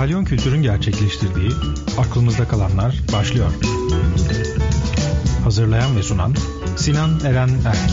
Kalyon Kültür'ün gerçekleştirdiği Aklımızda Kalanlar başlıyor. Hazırlayan ve sunan Sinan Eren Erk.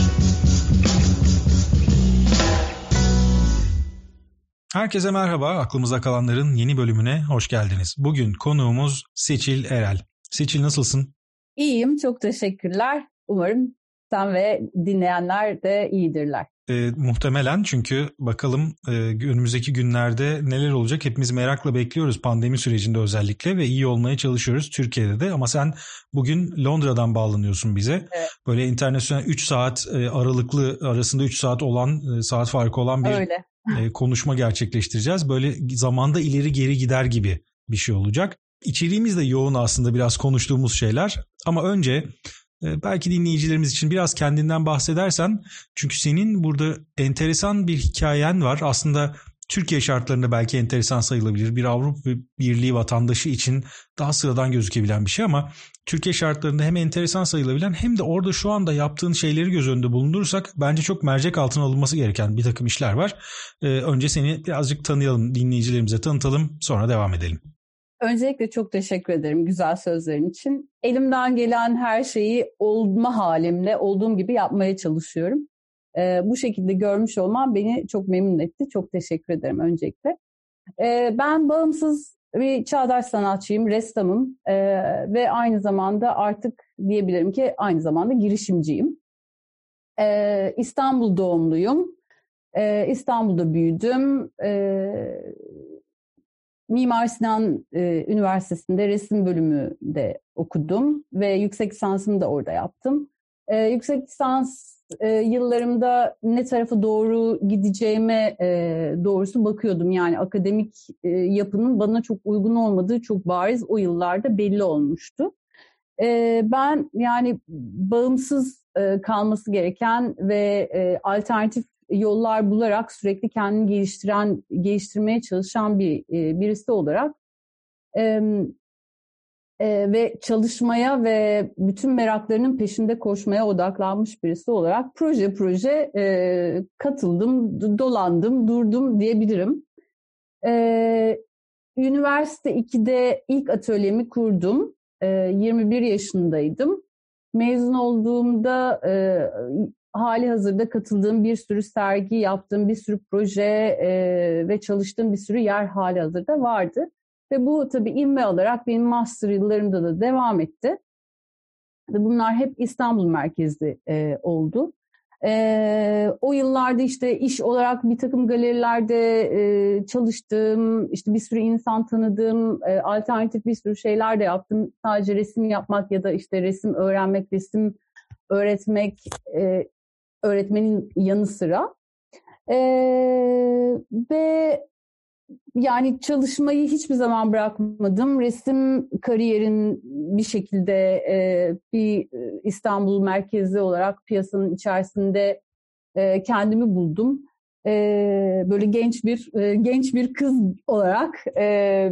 Herkese merhaba. Aklımızda kalanların yeni bölümüne hoş geldiniz. Bugün konuğumuz Seçil Erel. Seçil nasılsın? İyiyim, çok teşekkürler. Umarım sen ve dinleyenler de iyidirler. E, muhtemelen çünkü bakalım e, önümüzdeki günlerde neler olacak hepimiz merakla bekliyoruz pandemi sürecinde özellikle ve iyi olmaya çalışıyoruz Türkiye'de de ama sen bugün Londra'dan bağlanıyorsun bize. Evet. Böyle internasyonel 3 saat e, aralıklı arasında 3 saat olan e, saat farkı olan bir Öyle. e, konuşma gerçekleştireceğiz. Böyle zamanda ileri geri gider gibi bir şey olacak. İçeriğimiz de yoğun aslında biraz konuştuğumuz şeyler ama önce belki dinleyicilerimiz için biraz kendinden bahsedersen çünkü senin burada enteresan bir hikayen var. Aslında Türkiye şartlarında belki enteresan sayılabilir. Bir Avrupa Birliği vatandaşı için daha sıradan gözükebilen bir şey ama Türkiye şartlarında hem enteresan sayılabilen hem de orada şu anda yaptığın şeyleri göz önünde bulundurursak bence çok mercek altına alınması gereken bir takım işler var. Ee, önce seni birazcık tanıyalım, dinleyicilerimize tanıtalım sonra devam edelim. Öncelikle çok teşekkür ederim güzel sözlerin için. Elimden gelen her şeyi olma halimle olduğum gibi yapmaya çalışıyorum. Ee, bu şekilde görmüş olmam beni çok memnun etti. Çok teşekkür ederim öncelikle. Ee, ben bağımsız bir çağdaş sanatçıyım, ressamım ee, ve aynı zamanda artık diyebilirim ki aynı zamanda girişimciyim. Ee, İstanbul doğumluyum. Ee, İstanbul'da büyüdüm. Ee, Mimar Sinan e, Üniversitesi'nde resim bölümü de okudum ve yüksek lisansımı da orada yaptım. E, yüksek lisans e, yıllarımda ne tarafa doğru gideceğime e, doğrusu bakıyordum. Yani akademik e, yapının bana çok uygun olmadığı çok bariz o yıllarda belli olmuştu. E, ben yani bağımsız e, kalması gereken ve e, alternatif yollar bularak sürekli kendini geliştiren, geliştirmeye çalışan bir e, birisi olarak e, e, ve çalışmaya ve bütün meraklarının peşinde koşmaya odaklanmış birisi olarak proje proje e, katıldım, dolandım, durdum diyebilirim. E, üniversite 2'de ilk atölyemi kurdum. E, 21 yaşındaydım. Mezun olduğumda e, hali hazırda katıldığım bir sürü sergi, yaptığım bir sürü proje e, ve çalıştığım bir sürü yer hali hazırda vardı. Ve bu tabii inme alarak benim master yıllarımda da devam etti. Bunlar hep İstanbul merkezli e, oldu. E, o yıllarda işte iş olarak bir takım galerilerde e, çalıştım, işte bir sürü insan tanıdım, e, alternatif bir sürü şeyler de yaptım. Sadece resim yapmak ya da işte resim öğrenmek, resim öğretmek e, öğretmenin yanı sıra. Ee, ve yani çalışmayı hiçbir zaman bırakmadım. Resim kariyerin bir şekilde e, bir İstanbul merkezi olarak piyasanın içerisinde e, kendimi buldum. E, böyle genç bir e, genç bir kız olarak e,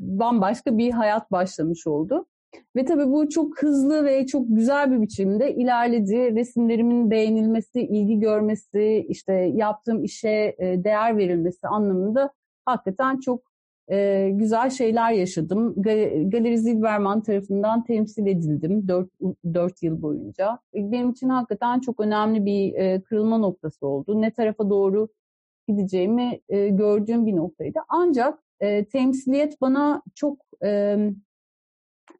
bambaşka bir hayat başlamış oldu. Ve tabii bu çok hızlı ve çok güzel bir biçimde ilerledi. Resimlerimin beğenilmesi, ilgi görmesi, işte yaptığım işe e, değer verilmesi anlamında hakikaten çok e, güzel şeyler yaşadım. Galeri Zilberman tarafından temsil edildim 4, 4 yıl boyunca. Benim için hakikaten çok önemli bir e, kırılma noktası oldu. Ne tarafa doğru gideceğimi e, gördüğüm bir noktaydı. Ancak e, temsiliyet bana çok e,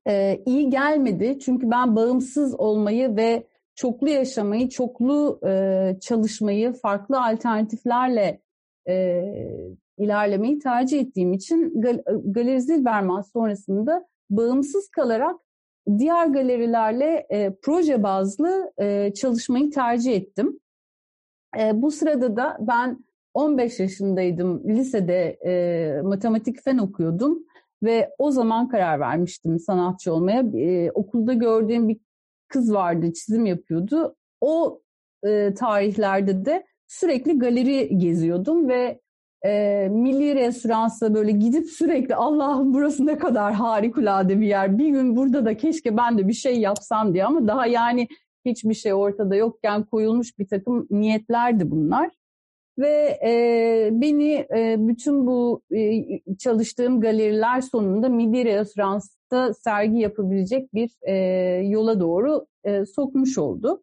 e, iyi gelmedi. Çünkü ben bağımsız olmayı ve çoklu yaşamayı, çoklu e, çalışmayı, farklı alternatiflerle e, ilerlemeyi tercih ettiğim için Gal Galeri Zilberman sonrasında bağımsız kalarak diğer galerilerle e, proje bazlı e, çalışmayı tercih ettim. E, bu sırada da ben 15 yaşındaydım. Lisede e, matematik fen okuyordum ve o zaman karar vermiştim sanatçı olmaya. Ee, okulda gördüğüm bir kız vardı, çizim yapıyordu. O e, tarihlerde de sürekli galeri geziyordum ve e, milli restoransa böyle gidip sürekli Allah'ım burası ne kadar harikulade bir yer. Bir gün burada da keşke ben de bir şey yapsam diye ama daha yani hiçbir şey ortada yokken koyulmuş bir takım niyetlerdi bunlar. Ve e, beni e, bütün bu e, çalıştığım galeriler sonunda Midi Referans'ta sergi yapabilecek bir e, yola doğru e, sokmuş oldu.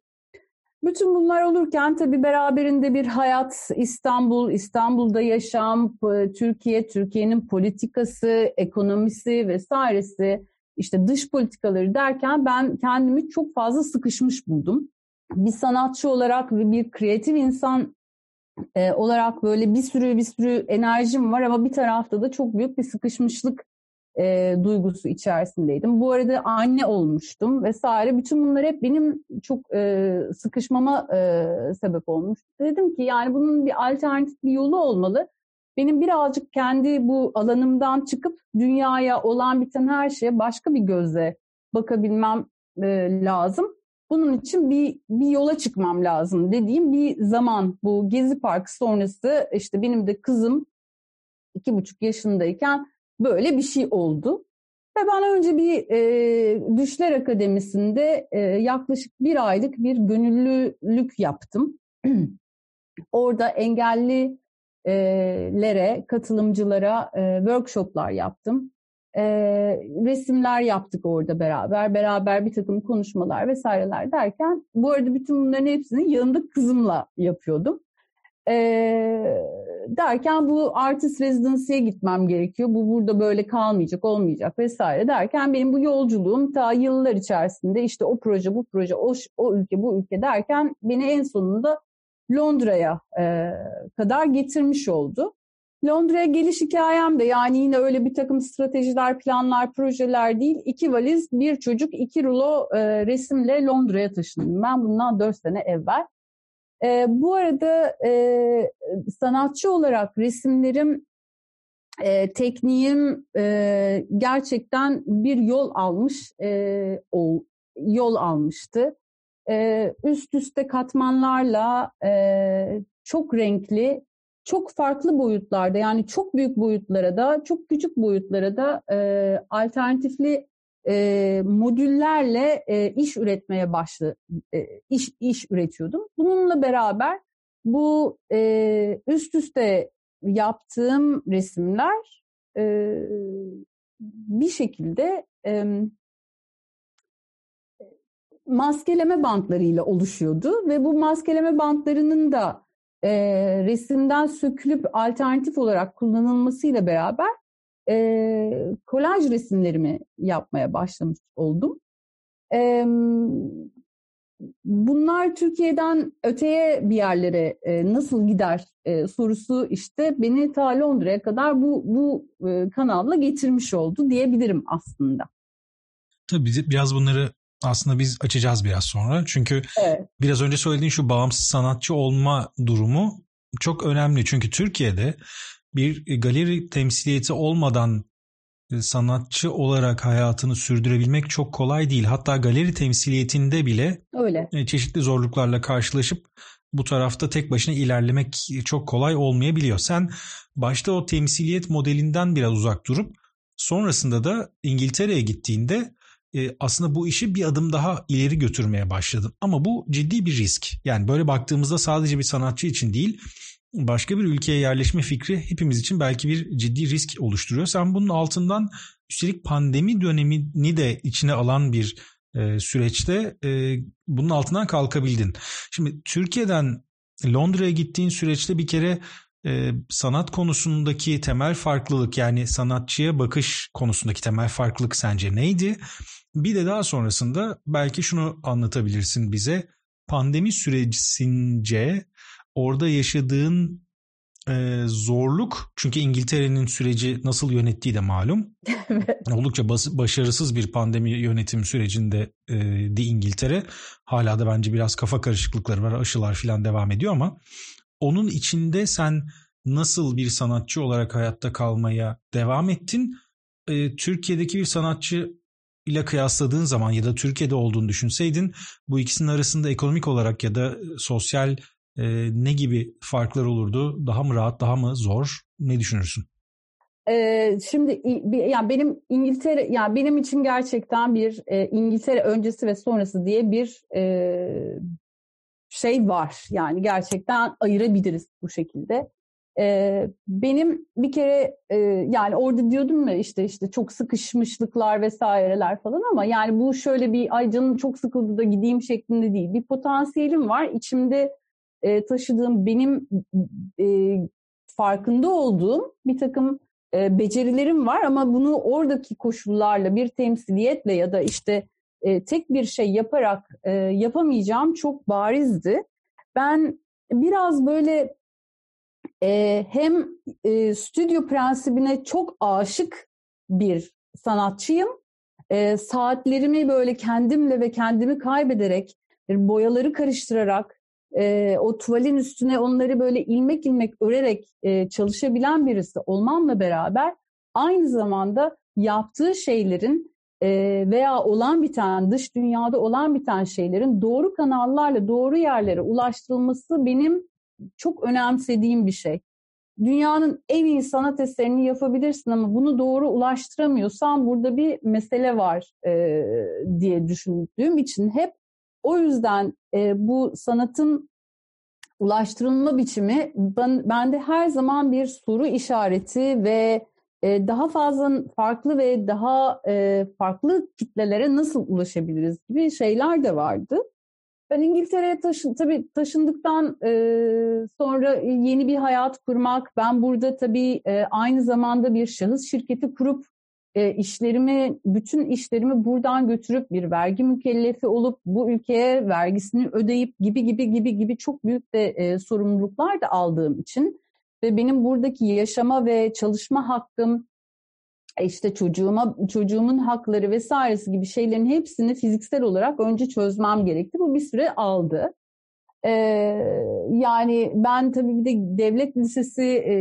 Bütün bunlar olurken tabii beraberinde bir hayat, İstanbul, İstanbul'da yaşam, Türkiye, Türkiye'nin politikası, ekonomisi vesairesi, işte dış politikaları derken ben kendimi çok fazla sıkışmış buldum. Bir sanatçı olarak ve bir kreatif insan e, olarak böyle bir sürü bir sürü enerjim var ama bir tarafta da çok büyük bir sıkışmışlık e, duygusu içerisindeydim. Bu arada anne olmuştum vesaire. Bütün bunlar hep benim çok e, sıkışmama e, sebep olmuştu. Dedim ki yani bunun bir alternatif bir yolu olmalı. Benim birazcık kendi bu alanımdan çıkıp dünyaya olan biten her şeye başka bir gözle bakabilmem e, lazım. Bunun için bir, bir yola çıkmam lazım dediğim bir zaman bu Gezi Parkı sonrası işte benim de kızım iki buçuk yaşındayken böyle bir şey oldu. Ve ben önce bir e, Düşler Akademisi'nde e, yaklaşık bir aylık bir gönüllülük yaptım. Orada engellilere, katılımcılara e, workshoplar yaptım. E, resimler yaptık orada beraber, beraber bir takım konuşmalar vesaireler derken bu arada bütün bunların hepsini yanında kızımla yapıyordum. E, derken bu artist residency'ye gitmem gerekiyor. Bu burada böyle kalmayacak, olmayacak vesaire derken benim bu yolculuğum ta yıllar içerisinde işte o proje, bu proje, o, o ülke, bu ülke derken beni en sonunda Londra'ya e, kadar getirmiş oldu. Londra'ya geliş hikayem de yani yine öyle bir takım stratejiler, planlar, projeler değil. İki valiz, bir çocuk, iki rulo e, resimle Londra'ya taşındım. Ben bundan dört sene evvel. E, bu arada e, sanatçı olarak resimlerim, e, tekniğim e, gerçekten bir yol almış, e, o, yol almıştı. E, üst üste katmanlarla e, çok renkli, çok farklı boyutlarda yani çok büyük boyutlara da çok küçük boyutlara da e, alternatifli e, modüllerle e, iş üretmeye başladı, e, iş, iş üretiyordum. Bununla beraber bu e, üst üste yaptığım resimler e, bir şekilde e, maskeleme bantlarıyla oluşuyordu ve bu maskeleme bantlarının da e, resimden sökülüp alternatif olarak kullanılmasıyla beraber e, kolaj resimlerimi yapmaya başlamış oldum. E, bunlar Türkiye'den öteye bir yerlere e, nasıl gider e, sorusu işte beni ta Londra'ya kadar bu bu e, kanalla getirmiş oldu diyebilirim aslında. Tabii biraz bunları aslında biz açacağız biraz sonra. Çünkü evet. biraz önce söylediğin şu bağımsız sanatçı olma durumu çok önemli. Çünkü Türkiye'de bir galeri temsiliyeti olmadan e, sanatçı olarak hayatını sürdürebilmek çok kolay değil. Hatta galeri temsiliyetinde bile Öyle. E, çeşitli zorluklarla karşılaşıp bu tarafta tek başına ilerlemek çok kolay olmayabiliyor. Sen başta o temsiliyet modelinden biraz uzak durup sonrasında da İngiltere'ye gittiğinde e, aslında bu işi bir adım daha ileri götürmeye başladın. Ama bu ciddi bir risk. Yani böyle baktığımızda sadece bir sanatçı için değil başka bir ülkeye yerleşme fikri hepimiz için belki bir ciddi risk oluşturuyor. Sen bunun altından üstelik pandemi dönemini de içine alan bir e, süreçte e, bunun altından kalkabildin. Şimdi Türkiye'den Londra'ya gittiğin süreçte bir kere sanat konusundaki temel farklılık yani sanatçıya bakış konusundaki temel farklılık sence neydi? Bir de daha sonrasında belki şunu anlatabilirsin bize. Pandemi sürecince orada yaşadığın e, zorluk çünkü İngiltere'nin süreci nasıl yönettiği de malum. Oldukça bas, başarısız bir pandemi yönetim sürecinde e, de İngiltere. Hala da bence biraz kafa karışıklıkları var. Aşılar falan devam ediyor ama onun içinde sen nasıl bir sanatçı olarak hayatta kalmaya devam ettin? E, Türkiye'deki bir sanatçı ile kıyasladığın zaman ya da Türkiye'de olduğunu düşünseydin bu ikisinin arasında ekonomik olarak ya da sosyal e, ne gibi farklar olurdu? Daha mı rahat, daha mı zor? Ne düşünürsün? Ee, şimdi yani benim İngiltere yani benim için gerçekten bir e, İngiltere öncesi ve sonrası diye bir e, şey var. Yani gerçekten ayırabiliriz bu şekilde. Ee, benim bir kere e, yani orada diyordum ya işte işte çok sıkışmışlıklar vesaireler falan ama yani bu şöyle bir ay canım çok sıkıldı da gideyim şeklinde değil. Bir potansiyelim var. İçimde e, taşıdığım benim e, farkında olduğum bir takım e, becerilerim var ama bunu oradaki koşullarla bir temsiliyetle ya da işte e, tek bir şey yaparak e, yapamayacağım çok barizdi. Ben biraz böyle e, hem e, stüdyo prensibine çok aşık bir sanatçıyım. E, saatlerimi böyle kendimle ve kendimi kaybederek, boyaları karıştırarak, e, o tuvalin üstüne onları böyle ilmek ilmek örerek e, çalışabilen birisi olmamla beraber aynı zamanda yaptığı şeylerin e, veya olan biten dış dünyada olan biten şeylerin doğru kanallarla doğru yerlere ulaştırılması benim çok önemsediğim bir şey. Dünyanın en iyi sanat eserini yapabilirsin ama bunu doğru ulaştıramıyorsan burada bir mesele var e, diye düşündüğüm için hep o yüzden e, bu sanatın ulaştırılma biçimi ben, bende her zaman bir soru işareti ve e, daha fazla farklı ve daha e, farklı kitlelere nasıl ulaşabiliriz gibi şeyler de vardı. Ben İngiltere'ye taşın, tabii taşındıktan e, sonra yeni bir hayat kurmak, ben burada tabii e, aynı zamanda bir şahıs şirketi kurup e, işlerimi, bütün işlerimi buradan götürüp bir vergi mükellefi olup bu ülkeye vergisini ödeyip gibi gibi gibi gibi çok büyük de e, sorumluluklar da aldığım için ve benim buradaki yaşama ve çalışma hakkım işte çocuğuma çocuğumun hakları vesairesi gibi şeylerin hepsini fiziksel olarak önce çözmem gerekti. Bu bir süre aldı. Ee, yani ben tabii bir de devlet lisesi e,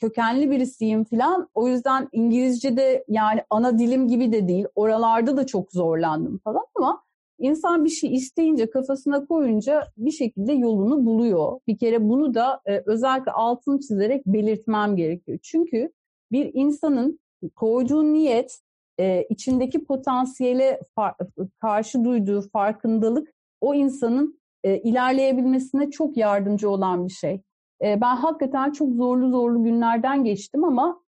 kökenli birisiyim falan. O yüzden İngilizce'de yani ana dilim gibi de değil. Oralarda da çok zorlandım falan ama insan bir şey isteyince kafasına koyunca bir şekilde yolunu buluyor. Bir kere bunu da e, özellikle altını çizerek belirtmem gerekiyor. Çünkü bir insanın koyduğu niyet, e, içindeki potansiyele karşı duyduğu farkındalık o insanın e, ilerleyebilmesine çok yardımcı olan bir şey. E, ben hakikaten çok zorlu zorlu günlerden geçtim ama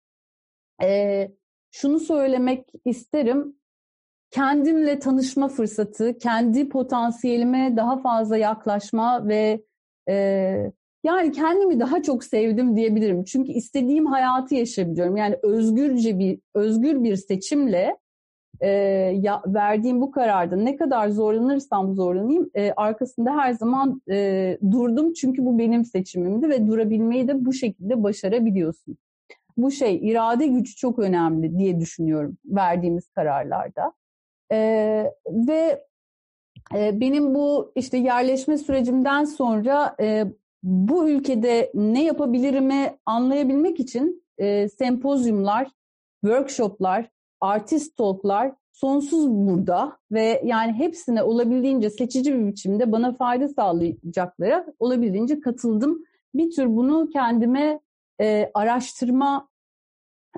e, şunu söylemek isterim. Kendimle tanışma fırsatı, kendi potansiyelime daha fazla yaklaşma ve e, yani kendimi daha çok sevdim diyebilirim. Çünkü istediğim hayatı yaşayabiliyorum. Yani özgürce bir özgür bir seçimle e, ya, verdiğim bu kararda ne kadar zorlanırsam zorlanayım e, arkasında her zaman e, durdum. Çünkü bu benim seçimimdi ve durabilmeyi de bu şekilde başarabiliyorsun. Bu şey irade gücü çok önemli diye düşünüyorum verdiğimiz kararlarda. E, ve e, benim bu işte yerleşme sürecimden sonra e, bu ülkede ne yapabilirimi anlayabilmek için e, sempozyumlar, workshoplar, artist talklar sonsuz burada ve yani hepsine olabildiğince seçici bir biçimde bana fayda sağlayacaklara olabildiğince katıldım. Bir tür bunu kendime e, araştırma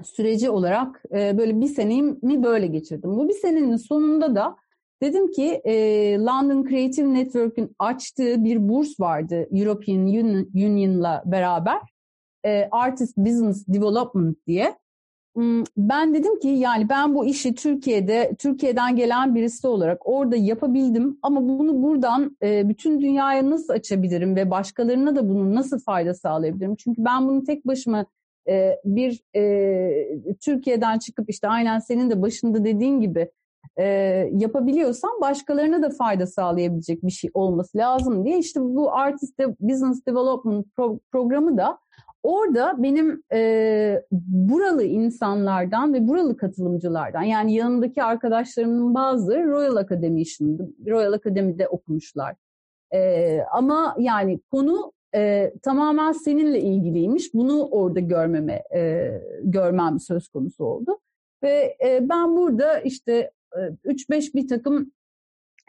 süreci olarak e, böyle bir senemi böyle geçirdim. Bu bir senenin sonunda da Dedim ki e, London Creative Network'ün açtığı bir burs vardı European Union'la beraber. E, Artist Business Development diye. Hmm, ben dedim ki yani ben bu işi Türkiye'de, Türkiye'den gelen birisi olarak orada yapabildim ama bunu buradan e, bütün dünyaya nasıl açabilirim ve başkalarına da bunun nasıl fayda sağlayabilirim? Çünkü ben bunu tek başıma e, bir e, Türkiye'den çıkıp işte aynen senin de başında dediğin gibi e, yapabiliyorsan başkalarına da fayda sağlayabilecek bir şey olması lazım diye işte bu Artist Business Development pro- programı da orada benim e, buralı insanlardan ve buralı katılımcılardan yani yanındaki arkadaşlarımın bazıları Royal Academy'şindi. Royal Academy'de okumuşlar. E, ama yani konu e, tamamen seninle ilgiliymiş. Bunu orada görmeme e, görmem söz konusu oldu. Ve e, ben burada işte 3-5 bir takım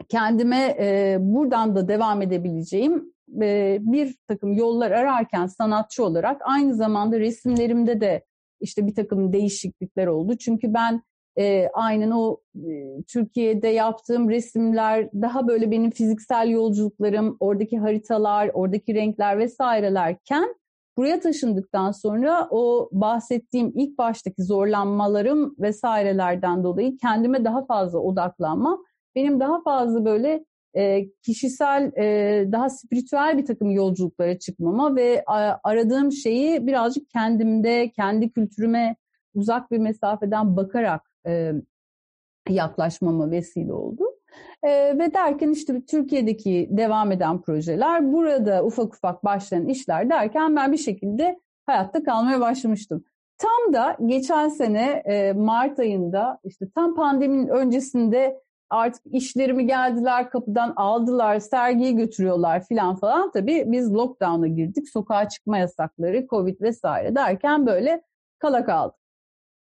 kendime e, buradan da devam edebileceğim e, bir takım yollar ararken sanatçı olarak aynı zamanda resimlerimde de işte bir takım değişiklikler oldu. Çünkü ben e, aynen o e, Türkiye'de yaptığım resimler daha böyle benim fiziksel yolculuklarım, oradaki haritalar, oradaki renkler vesairelerken buraya taşındıktan sonra o bahsettiğim ilk baştaki zorlanmalarım vesairelerden dolayı kendime daha fazla odaklanma, benim daha fazla böyle e, kişisel, e, daha spiritüel bir takım yolculuklara çıkmama ve a, aradığım şeyi birazcık kendimde, kendi kültürüme uzak bir mesafeden bakarak e, yaklaşmama vesile oldu. E, ve derken işte Türkiye'deki devam eden projeler, burada ufak ufak başlayan işler derken ben bir şekilde hayatta kalmaya başlamıştım. Tam da geçen sene e, Mart ayında işte tam pandeminin öncesinde artık işlerimi geldiler kapıdan aldılar, sergiye götürüyorlar filan falan. Tabii biz lockdown'a girdik, sokağa çıkma yasakları, covid vesaire derken böyle kala kaldık.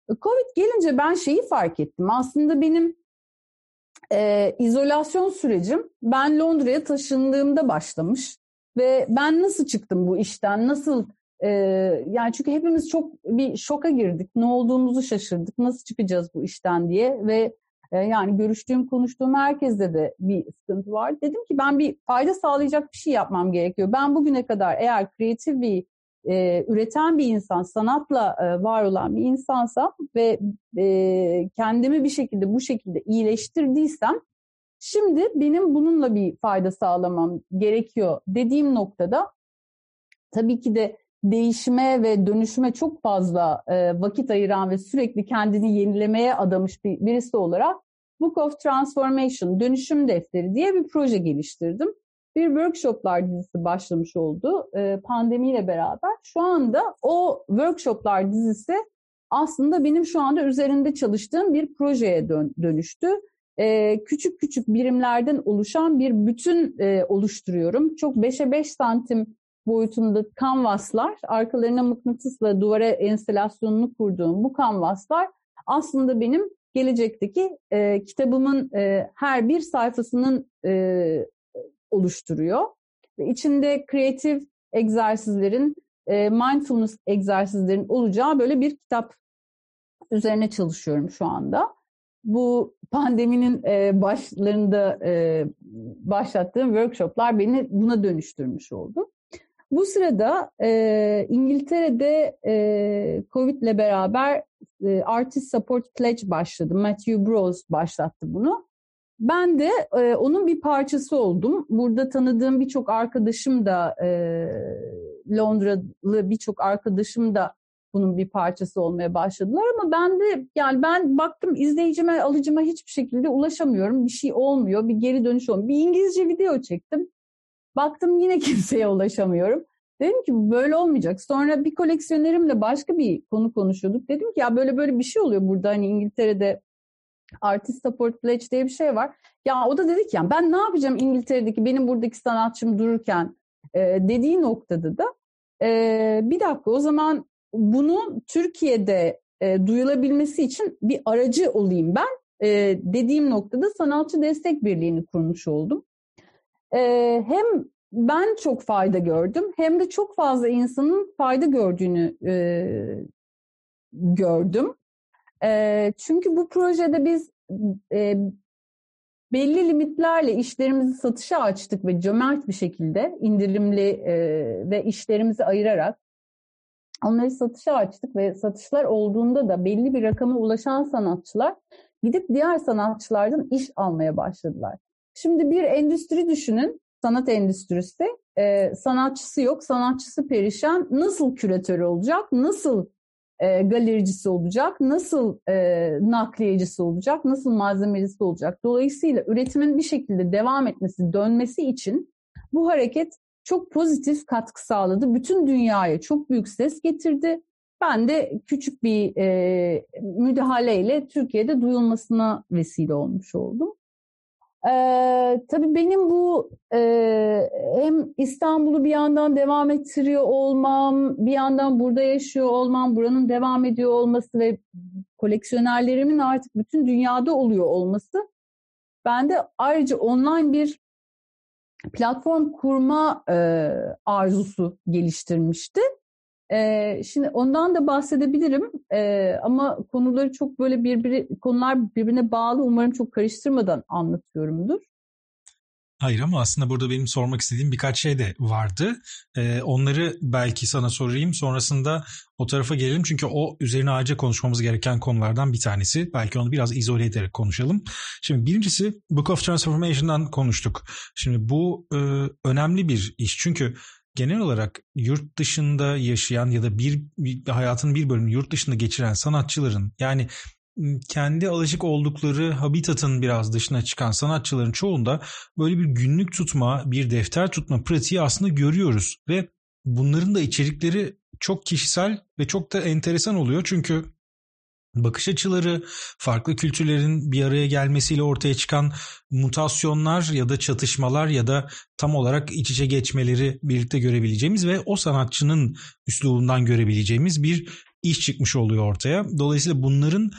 Covid gelince ben şeyi fark ettim. Aslında benim e, izolasyon sürecim ben Londra'ya taşındığımda başlamış. Ve ben nasıl çıktım bu işten, nasıl e, yani çünkü hepimiz çok bir şoka girdik, ne olduğumuzu şaşırdık, nasıl çıkacağız bu işten diye ve e, yani görüştüğüm, konuştuğum herkeste de bir sıkıntı var. Dedim ki ben bir fayda sağlayacak bir şey yapmam gerekiyor. Ben bugüne kadar eğer kreatif bir e, üreten bir insan, sanatla e, var olan bir insansam ve e, kendimi bir şekilde bu şekilde iyileştirdiysem şimdi benim bununla bir fayda sağlamam gerekiyor dediğim noktada tabii ki de değişime ve dönüşüme çok fazla e, vakit ayıran ve sürekli kendini yenilemeye adamış bir, birisi olarak Book of Transformation, Dönüşüm Defteri diye bir proje geliştirdim bir workshoplar dizisi başlamış oldu e, pandemiyle beraber. Şu anda o workshoplar dizisi aslında benim şu anda üzerinde çalıştığım bir projeye dön, dönüştü. E, küçük küçük birimlerden oluşan bir bütün e, oluşturuyorum. Çok 5'e 5 santim boyutunda kanvaslar, arkalarına mıknatısla duvara enstelasyonunu kurduğum bu kanvaslar aslında benim gelecekteki e, kitabımın e, her bir sayfasının e, oluşturuyor. Ve içinde kreatif egzersizlerin, e, mindfulness egzersizlerin olacağı böyle bir kitap üzerine çalışıyorum şu anda. Bu pandeminin e, başlarında e, başlattığım workshoplar beni buna dönüştürmüş oldu. Bu sırada e, İngiltere'de e, Covid ile beraber e, Artist Support Pledge başladı. Matthew Bros başlattı bunu. Ben de e, onun bir parçası oldum. Burada tanıdığım birçok arkadaşım da e, Londralı birçok arkadaşım da bunun bir parçası olmaya başladılar ama ben de yani ben baktım izleyicime alıcıma hiçbir şekilde ulaşamıyorum. Bir şey olmuyor. Bir geri dönüş olmuyor. Bir İngilizce video çektim. Baktım yine kimseye ulaşamıyorum. Dedim ki böyle olmayacak. Sonra bir koleksiyonerimle başka bir konu konuşuyorduk. Dedim ki ya böyle böyle bir şey oluyor burada hani İngiltere'de Artist Support Pledge diye bir şey var. Ya o da dedi ki yani ben ne yapacağım İngiltere'deki benim buradaki sanatçım dururken e, dediği noktada da e, bir dakika o zaman bunu Türkiye'de e, duyulabilmesi için bir aracı olayım ben e, dediğim noktada Sanatçı Destek Birliği'ni kurmuş oldum. E, hem ben çok fayda gördüm hem de çok fazla insanın fayda gördüğünü e, gördüm. E, çünkü bu projede biz e, belli limitlerle işlerimizi satışa açtık ve cömert bir şekilde indirimli e, ve işlerimizi ayırarak onları satışa açtık ve satışlar olduğunda da belli bir rakama ulaşan sanatçılar gidip diğer sanatçılardan iş almaya başladılar. Şimdi bir endüstri düşünün, sanat endüstrisi. E, sanatçısı yok, sanatçısı perişan. Nasıl küratörü olacak, nasıl e, galericisi olacak, nasıl e, nakliyecisi olacak, nasıl malzemecisi olacak. Dolayısıyla üretimin bir şekilde devam etmesi, dönmesi için bu hareket çok pozitif katkı sağladı. Bütün dünyaya çok büyük ses getirdi. Ben de küçük bir e, müdahaleyle Türkiye'de duyulmasına vesile olmuş oldum. Ee, tabii benim bu e, hem İstanbul'u bir yandan devam ettiriyor olmam, bir yandan burada yaşıyor olmam, buranın devam ediyor olması ve koleksiyonerlerimin artık bütün dünyada oluyor olması bende ayrıca online bir platform kurma e, arzusu geliştirmişti. Şimdi ondan da bahsedebilirim ama konuları çok böyle birbiri konular birbirine bağlı umarım çok karıştırmadan anlatıyorumdur. Hayır ama aslında burada benim sormak istediğim birkaç şey de vardı. Ee, onları belki sana sorayım. Sonrasında o tarafa gelelim. Çünkü o üzerine ayrıca konuşmamız gereken konulardan bir tanesi. Belki onu biraz izole ederek konuşalım. Şimdi birincisi Book of Transformation'dan konuştuk. Şimdi bu e, önemli bir iş. Çünkü genel olarak yurt dışında yaşayan ya da bir, hayatın bir bölümünü yurt dışında geçiren sanatçıların yani kendi alışık oldukları habitatın biraz dışına çıkan sanatçıların çoğunda böyle bir günlük tutma, bir defter tutma pratiği aslında görüyoruz ve bunların da içerikleri çok kişisel ve çok da enteresan oluyor. Çünkü bakış açıları, farklı kültürlerin bir araya gelmesiyle ortaya çıkan mutasyonlar ya da çatışmalar ya da tam olarak iç içe geçmeleri birlikte görebileceğimiz ve o sanatçının üslubundan görebileceğimiz bir iş çıkmış oluyor ortaya. Dolayısıyla bunların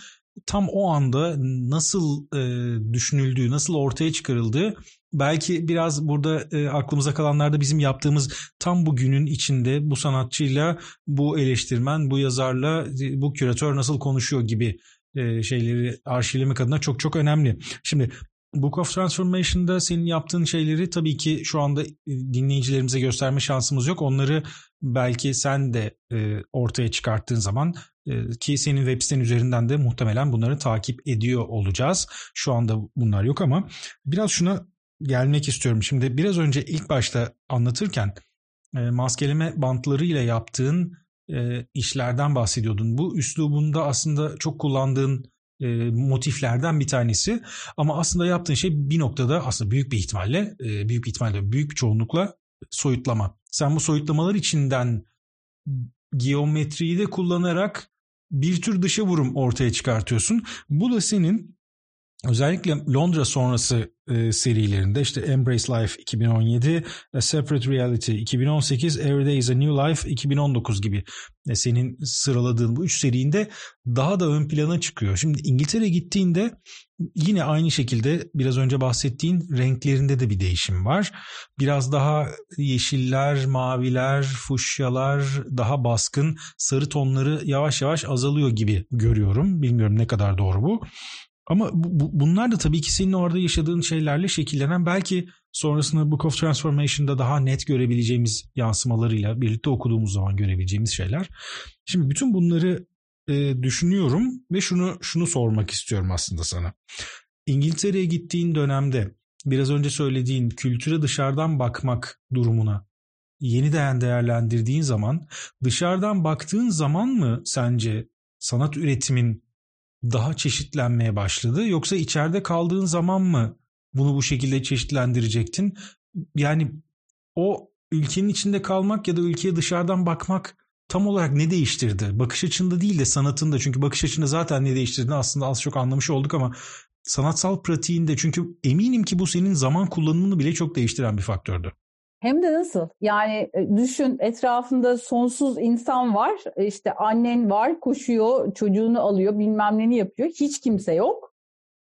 tam o anda nasıl e, düşünüldüğü, nasıl ortaya çıkarıldığı belki biraz burada e, aklımıza kalanlarda bizim yaptığımız tam bu günün içinde bu sanatçıyla, bu eleştirmen, bu yazarla, bu küratör nasıl konuşuyor gibi e, şeyleri arşivlemek adına çok çok önemli. Şimdi Book of Transformation'da senin yaptığın şeyleri tabii ki şu anda dinleyicilerimize gösterme şansımız yok. Onları belki sen de e, ortaya çıkarttığın zaman e, ki senin web siten üzerinden de muhtemelen bunları takip ediyor olacağız. Şu anda bunlar yok ama biraz şuna gelmek istiyorum. Şimdi biraz önce ilk başta anlatırken e, maskeleme bantlarıyla yaptığın e, işlerden bahsediyordun. Bu üslubunda aslında çok kullandığın e, motiflerden bir tanesi. Ama aslında yaptığın şey bir noktada aslında büyük bir ihtimalle, büyük bir ihtimalle, büyük çoğunlukla soyutlama. Sen bu soyutlamalar içinden geometriyi de kullanarak bir tür dışa vurum ortaya çıkartıyorsun. Bu da senin özellikle Londra sonrası e, serilerinde işte Embrace Life 2017, A Separate Reality 2018, Every Day is a New Life 2019 gibi e, senin sıraladığın bu üç serinde daha da ön plana çıkıyor. Şimdi İngiltere gittiğinde yine aynı şekilde biraz önce bahsettiğin renklerinde de bir değişim var. Biraz daha yeşiller, maviler, fuşyalar daha baskın, sarı tonları yavaş yavaş azalıyor gibi görüyorum. Bilmiyorum ne kadar doğru bu. Ama bu, bunlar da tabii ki senin orada yaşadığın şeylerle şekillenen belki sonrasında Book of Transformation'da daha net görebileceğimiz yansımalarıyla birlikte okuduğumuz zaman görebileceğimiz şeyler. Şimdi bütün bunları e, düşünüyorum ve şunu şunu sormak istiyorum aslında sana. İngiltere'ye gittiğin dönemde biraz önce söylediğin kültüre dışarıdan bakmak durumuna yeniden değerlendirdiğin zaman dışarıdan baktığın zaman mı sence sanat üretimin daha çeşitlenmeye başladı yoksa içeride kaldığın zaman mı bunu bu şekilde çeşitlendirecektin? Yani o ülkenin içinde kalmak ya da ülkeye dışarıdan bakmak tam olarak ne değiştirdi? Bakış açında değil de sanatında çünkü bakış açında zaten ne değiştirdiğini aslında az çok anlamış olduk ama sanatsal pratiğinde çünkü eminim ki bu senin zaman kullanımını bile çok değiştiren bir faktördü. Hem de nasıl? Yani e, düşün etrafında sonsuz insan var. İşte annen var, koşuyor, çocuğunu alıyor, bilmem neni yapıyor. Hiç kimse yok.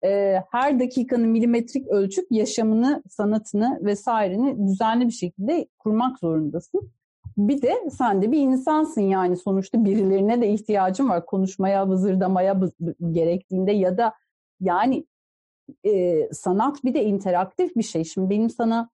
E, her dakikanın milimetrik ölçüp yaşamını, sanatını vesaireni düzenli bir şekilde kurmak zorundasın. Bir de sen de bir insansın yani sonuçta birilerine de ihtiyacın var konuşmaya, vızırdamaya gerektiğinde ya da yani e, sanat bir de interaktif bir şey. Şimdi benim sana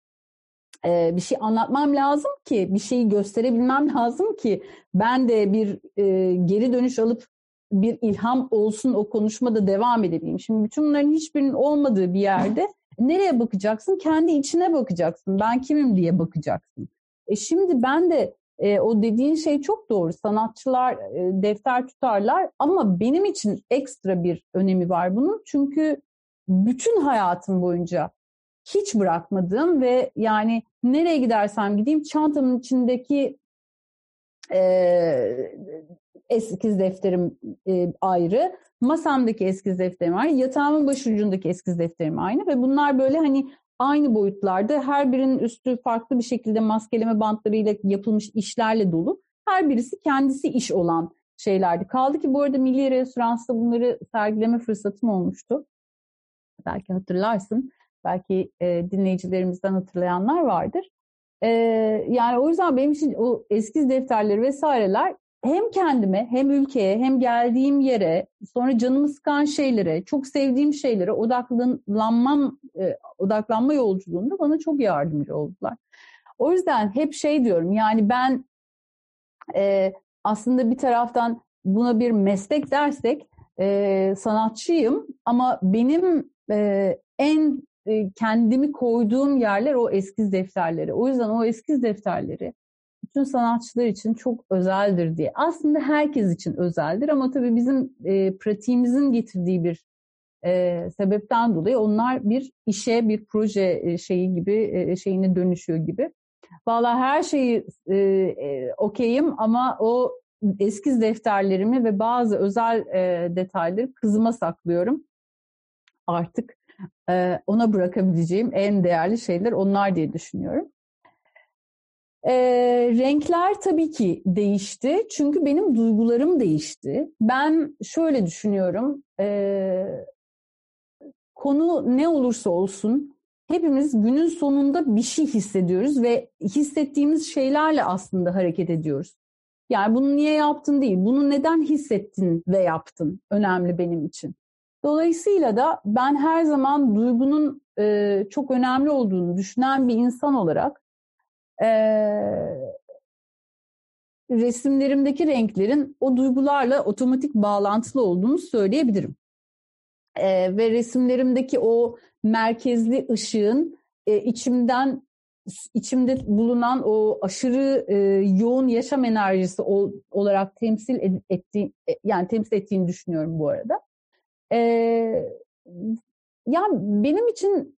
bir şey anlatmam lazım ki, bir şeyi gösterebilmem lazım ki ben de bir e, geri dönüş alıp bir ilham olsun o konuşmada devam edebileyim. Şimdi bütün bunların hiçbirinin olmadığı bir yerde nereye bakacaksın? Kendi içine bakacaksın. Ben kimim diye bakacaksın. E şimdi ben de e, o dediğin şey çok doğru. Sanatçılar e, defter tutarlar ama benim için ekstra bir önemi var bunun. Çünkü bütün hayatım boyunca hiç bırakmadığım ve yani nereye gidersem gideyim çantamın içindeki e, eskiz defterim e, ayrı, masamdaki eskiz defterim ayrı, yatağımın başucundaki eskiz defterim aynı ve bunlar böyle hani aynı boyutlarda her birinin üstü farklı bir şekilde maskeleme bantlarıyla yapılmış işlerle dolu. Her birisi kendisi iş olan şeylerdi. Kaldı ki bu arada Milli Restorans'ta bunları sergileme fırsatım olmuştu. Belki hatırlarsın. Belki e, dinleyicilerimizden hatırlayanlar vardır. Ee, yani o yüzden benim için o eskiz defterleri vesaireler hem kendime hem ülkeye hem geldiğim yere sonra canımı sıkan şeylere çok sevdiğim şeylere odaklanmam e, odaklanma yolculuğunda bana çok yardımcı oldular. O yüzden hep şey diyorum yani ben e, aslında bir taraftan buna bir meslek dersek e, sanatçıyım ama benim e, en e, kendimi koyduğum yerler o eskiz defterleri. O yüzden o eskiz defterleri bütün sanatçılar için çok özeldir diye. Aslında herkes için özeldir ama tabii bizim e, pratiğimizin getirdiği bir e, sebepten dolayı onlar bir işe, bir proje e, şeyi gibi e, şeyine dönüşüyor gibi. Valla her şeyi e, e, okeyim ama o eskiz defterlerimi ve bazı özel e, detayları kızıma saklıyorum. Artık ona bırakabileceğim en değerli şeyler onlar diye düşünüyorum. E, renkler tabii ki değişti. Çünkü benim duygularım değişti. Ben şöyle düşünüyorum. E, konu ne olursa olsun hepimiz günün sonunda bir şey hissediyoruz ve hissettiğimiz şeylerle aslında hareket ediyoruz. Yani bunu niye yaptın değil, bunu neden hissettin ve yaptın önemli benim için. Dolayısıyla da ben her zaman duygunun e, çok önemli olduğunu düşünen bir insan olarak e, resimlerimdeki renklerin o duygularla otomatik bağlantılı olduğunu söyleyebilirim. E, ve resimlerimdeki o merkezli ışığın e, içimden içimde bulunan o aşırı e, yoğun yaşam enerjisi ol, olarak temsil ed, ettiği e, yani temsil ettiğini düşünüyorum bu arada. E, yani benim için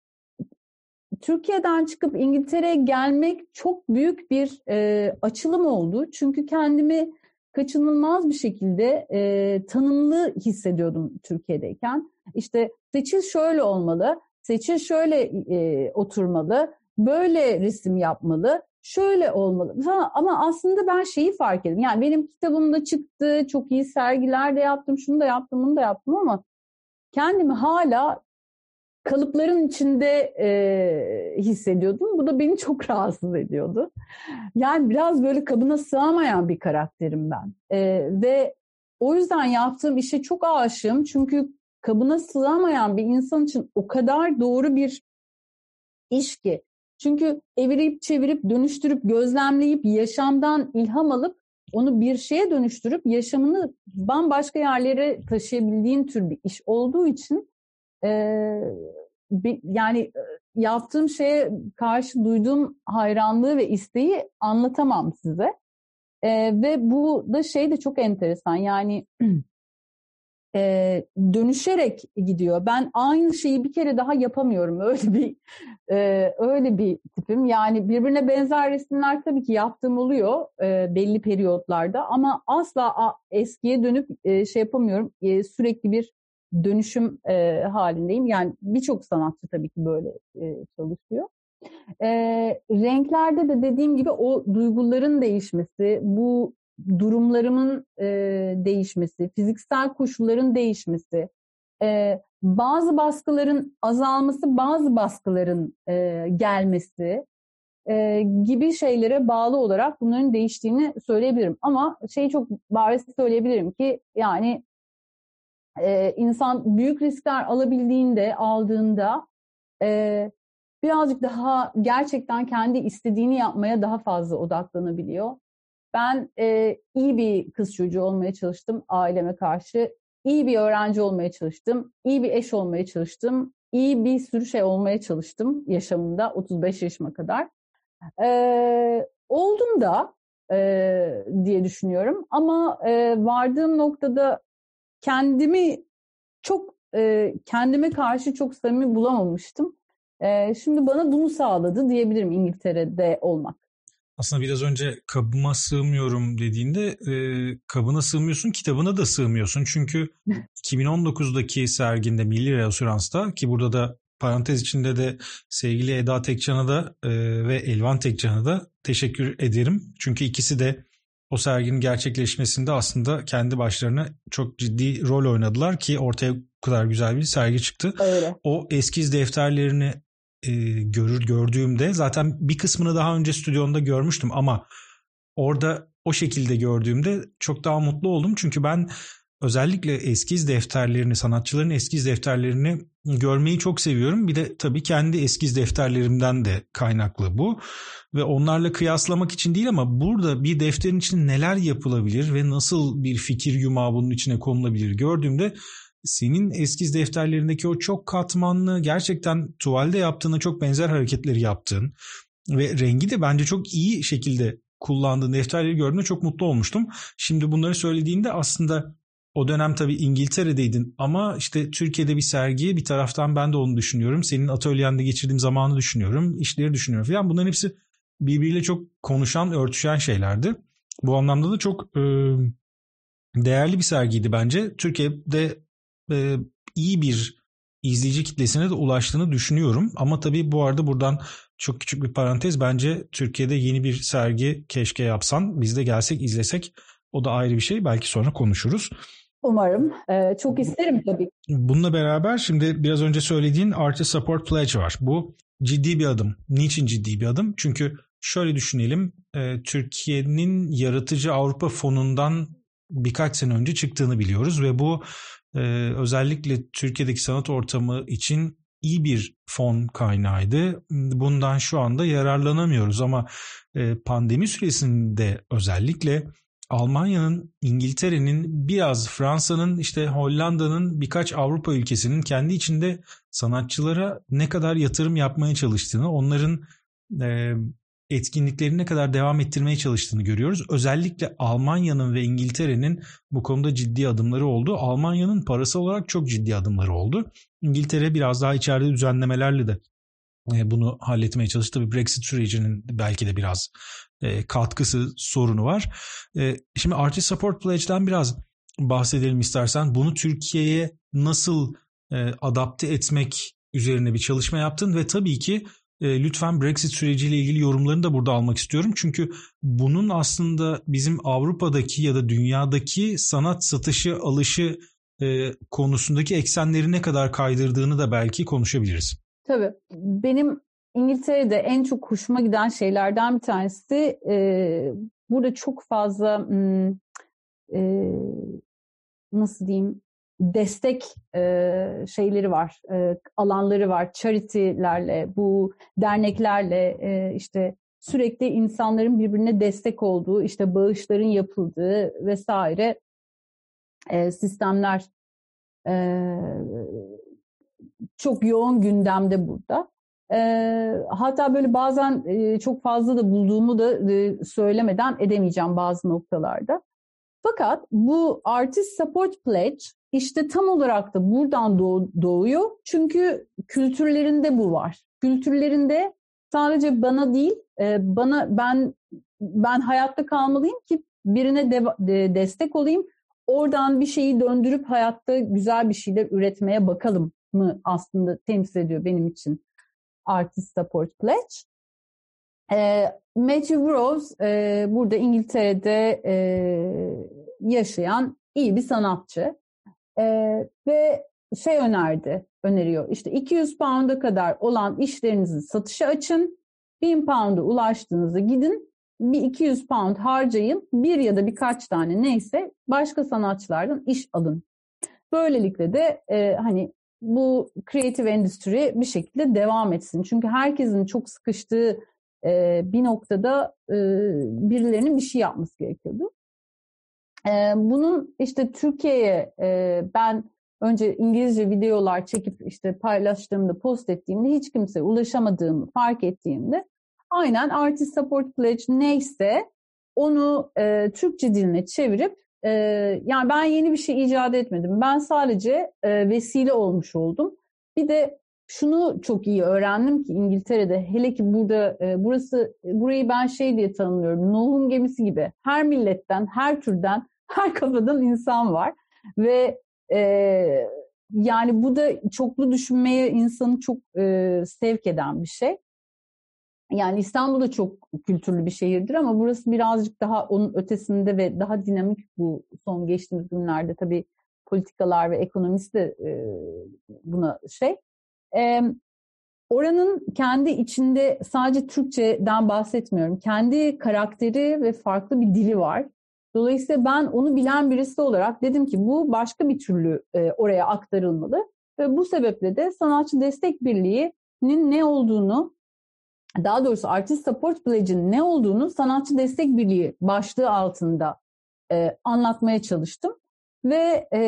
Türkiye'den çıkıp İngiltere'ye gelmek çok büyük bir e, açılım oldu. Çünkü kendimi kaçınılmaz bir şekilde e, tanımlı hissediyordum Türkiye'deyken. İşte seçil şöyle olmalı, seçil şöyle e, oturmalı, böyle resim yapmalı, şöyle olmalı. Ha, ama aslında ben şeyi fark ettim. Yani benim kitabım da çıktı, çok iyi sergiler de yaptım, şunu da yaptım, bunu da yaptım ama kendimi hala kalıpların içinde e, hissediyordum. Bu da beni çok rahatsız ediyordu. Yani biraz böyle kabına sığamayan bir karakterim ben. E, ve o yüzden yaptığım işe çok aşığım. Çünkü kabına sığamayan bir insan için o kadar doğru bir iş ki. Çünkü evirip çevirip dönüştürüp gözlemleyip yaşamdan ilham alıp onu bir şeye dönüştürüp yaşamını bambaşka yerlere taşıyabildiğin tür bir iş olduğu için e, yani yaptığım şeye karşı duyduğum hayranlığı ve isteği anlatamam size. E, ve bu da şey de çok enteresan yani e, dönüşerek gidiyor. Ben aynı şeyi bir kere daha yapamıyorum. Öyle bir e, öyle bir tipim. Yani birbirine benzer resimler tabii ki yaptığım oluyor e, belli periyotlarda ama asla a, eskiye dönüp e, şey yapamıyorum. E, sürekli bir dönüşüm e, halindeyim. Yani birçok sanatçı tabii ki böyle e, çalışıyor. E, renklerde de dediğim gibi o duyguların değişmesi, bu durumlarımın e, değişmesi, fiziksel koşulların değişmesi, e, bazı baskıların azalması, bazı baskıların e, gelmesi e, gibi şeylere bağlı olarak bunların değiştiğini söyleyebilirim. Ama şey çok bariz söyleyebilirim ki yani e, insan büyük riskler alabildiğinde, aldığında e, birazcık daha gerçekten kendi istediğini yapmaya daha fazla odaklanabiliyor. Ben e, iyi bir kız çocuğu olmaya çalıştım aileme karşı. İyi bir öğrenci olmaya çalıştım. iyi bir eş olmaya çalıştım. iyi bir sürü şey olmaya çalıştım yaşamımda 35 yaşıma kadar. E, oldum da e, diye düşünüyorum. Ama e, vardığım noktada kendimi çok e, kendime karşı çok samimi bulamamıştım. E, şimdi bana bunu sağladı diyebilirim İngiltere'de olmak. Aslında biraz önce kabıma sığmıyorum dediğinde e, kabına sığmıyorsun kitabına da sığmıyorsun. Çünkü 2019'daki serginde Milli Reasurans'ta ki burada da parantez içinde de sevgili Eda Tekcan'a da e, ve Elvan Tekcan'a da teşekkür ederim. Çünkü ikisi de o serginin gerçekleşmesinde aslında kendi başlarına çok ciddi rol oynadılar ki ortaya bu kadar güzel bir sergi çıktı. Öyle. O eskiz defterlerini e, görür gördüğümde zaten bir kısmını daha önce stüdyonda görmüştüm ama orada o şekilde gördüğümde çok daha mutlu oldum. Çünkü ben özellikle eskiz defterlerini, sanatçıların eskiz defterlerini görmeyi çok seviyorum. Bir de tabii kendi eskiz defterlerimden de kaynaklı bu. Ve onlarla kıyaslamak için değil ama burada bir defterin içinde neler yapılabilir ve nasıl bir fikir yumağı bunun içine konulabilir gördüğümde senin eskiz defterlerindeki o çok katmanlı gerçekten tuvalde yaptığına çok benzer hareketleri yaptığın ve rengi de bence çok iyi şekilde kullandığın defterleri gördüğümde çok mutlu olmuştum. Şimdi bunları söylediğinde aslında o dönem tabii İngiltere'deydin ama işte Türkiye'de bir sergi bir taraftan ben de onu düşünüyorum. Senin atölyende geçirdiğim zamanı düşünüyorum, işleri düşünüyorum falan. Bunların hepsi birbiriyle çok konuşan, örtüşen şeylerdi. Bu anlamda da çok e, değerli bir sergiydi bence. Türkiye'de e, iyi bir izleyici kitlesine de ulaştığını düşünüyorum. Ama tabii bu arada buradan çok küçük bir parantez. Bence Türkiye'de yeni bir sergi keşke yapsan. Biz de gelsek izlesek o da ayrı bir şey. Belki sonra konuşuruz. Umarım. Ee, çok isterim tabii. Bununla beraber şimdi biraz önce söylediğin Artist Support Pledge var. Bu ciddi bir adım. Niçin ciddi bir adım? Çünkü şöyle düşünelim. E, Türkiye'nin yaratıcı Avrupa fonundan birkaç sene önce çıktığını biliyoruz ve bu e, özellikle Türkiye'deki sanat ortamı için iyi bir fon kaynağıydı. Bundan şu anda yararlanamıyoruz ama e, pandemi süresinde özellikle Almanya'nın, İngiltere'nin, biraz Fransa'nın, işte Hollanda'nın birkaç Avrupa ülkesinin kendi içinde sanatçılara ne kadar yatırım yapmaya çalıştığını, onların e, etkinliklerini ne kadar devam ettirmeye çalıştığını görüyoruz. Özellikle Almanya'nın ve İngiltere'nin bu konuda ciddi adımları oldu. Almanya'nın parası olarak çok ciddi adımları oldu. İngiltere biraz daha içeride düzenlemelerle de e, bunu halletmeye çalıştı. Tabii Brexit sürecinin belki de biraz e, katkısı sorunu var. E, şimdi Artist Support Pledge'den biraz bahsedelim istersen. Bunu Türkiye'ye nasıl adapte etmek üzerine bir çalışma yaptın ve tabii ki lütfen Brexit süreciyle ilgili yorumlarını da burada almak istiyorum. Çünkü bunun aslında bizim Avrupa'daki ya da dünyadaki sanat satışı alışı konusundaki eksenleri ne kadar kaydırdığını da belki konuşabiliriz. Tabii. Benim İngiltere'de en çok hoşuma giden şeylerden bir tanesi e, burada çok fazla e, nasıl diyeyim destek e, şeyleri var, e, alanları var, charity'lerle, bu derneklerle e, işte sürekli insanların birbirine destek olduğu, işte bağışların yapıldığı vesaire e, sistemler e, çok yoğun gündemde burada. E, hatta böyle bazen e, çok fazla da bulduğumu da e, söylemeden edemeyeceğim bazı noktalarda. Fakat bu Artist Support Pledge işte tam olarak da buradan doğ, doğuyor. Çünkü kültürlerinde bu var. Kültürlerinde sadece bana değil, e, bana ben ben hayatta kalmalıyım ki birine de, de, destek olayım. Oradan bir şeyi döndürüp hayatta güzel bir şeyler üretmeye bakalım mı aslında temsil ediyor benim için Artist Support Pledge. E, Matthew Groves e, burada İngiltere'de e, yaşayan iyi bir sanatçı e, ve şey önerdi, öneriyor. İşte 200 pound'a kadar olan işlerinizi satışa açın. 1000 pound'a ulaştığınızda gidin bir 200 pound harcayın. Bir ya da birkaç tane neyse başka sanatçılardan iş alın. Böylelikle de e, hani bu kreatif endüstri bir şekilde devam etsin. Çünkü herkesin çok sıkıştığı e, bir noktada e, birilerinin bir şey yapması gerekiyordu. E, bunun işte Türkiye'ye e, ben önce İngilizce videolar çekip işte paylaştığımda, post ettiğimde hiç kimseye ulaşamadığımı fark ettiğimde aynen Artist Support Pledge neyse onu e, Türkçe diline çevirip ee, yani ben yeni bir şey icat etmedim. Ben sadece e, vesile olmuş oldum. Bir de şunu çok iyi öğrendim ki İngiltere'de hele ki burada e, burası burayı ben şey diye tanımlıyorum. Nuh'un gemisi gibi. Her milletten, her türden, her kafadan insan var ve e, yani bu da çoklu düşünmeye insanı çok e, sevk eden bir şey. Yani İstanbul da çok kültürlü bir şehirdir ama burası birazcık daha onun ötesinde ve daha dinamik bu son geçtiğimiz günlerde tabii politikalar ve ekonomisi de e, buna şey. E, oranın kendi içinde sadece Türkçeden bahsetmiyorum. Kendi karakteri ve farklı bir dili var. Dolayısıyla ben onu bilen birisi olarak dedim ki bu başka bir türlü e, oraya aktarılmalı. Ve bu sebeple de Sanatçı Destek Birliği'nin ne olduğunu, daha doğrusu Artist Support Pledge'in ne olduğunu Sanatçı Destek Birliği başlığı altında e, anlatmaya çalıştım. Ve e,